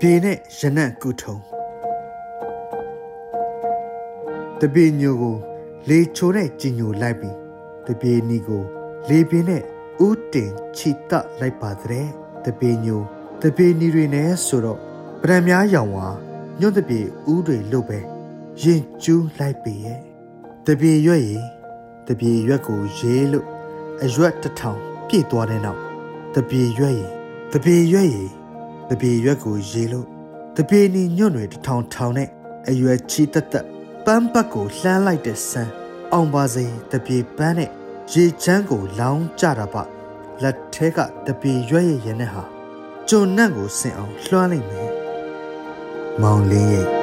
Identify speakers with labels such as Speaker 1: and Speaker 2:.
Speaker 1: ပြေနဲ့ရနံ့ကူထုံတပြေညိုကိုလေချိုးနဲ့ကြည်ညိုလိုက်ပြီးတပြေနီကို လေပြင်းနဲ့ဥတင်ချီတလိုက်ပါတဲ့တပြေညိုတပြေနီတွေနဲ့ဆိုတော့ပရံများရောင်ဝါညွတ်တပြေဥတွေလုတ်ပဲရင်ကျူးလိုက်ပေရဲ့တပြေရွက်ရီတပြေရွက်ကိုရေးလို့အရွက်တစ်ထောင်ပြည့်သွားတဲ့နောက်တပြေရွက်ရီတပြေရွက်ရီ တပြေရွက်ကိုရေးလို့တပြေနီညွတ်တွေတစ်ထောင်ထောင်နဲ့အရွယ်ချီတက်တက်ပန်းပတ်ကိုလှမ်းလိုက်တဲ့ဆန်းအောင်ပါစေတပြေပန်းနဲ့ရေချမ်းကိုလောင်းကြတာပလက်ထဲကတပြေရွက်ရည်ရနဲ့ဟာကျွန်နန့်ကိုဆင်အောင်လွှမ်းလိုက်မယ်မောင်လင်းရဲ့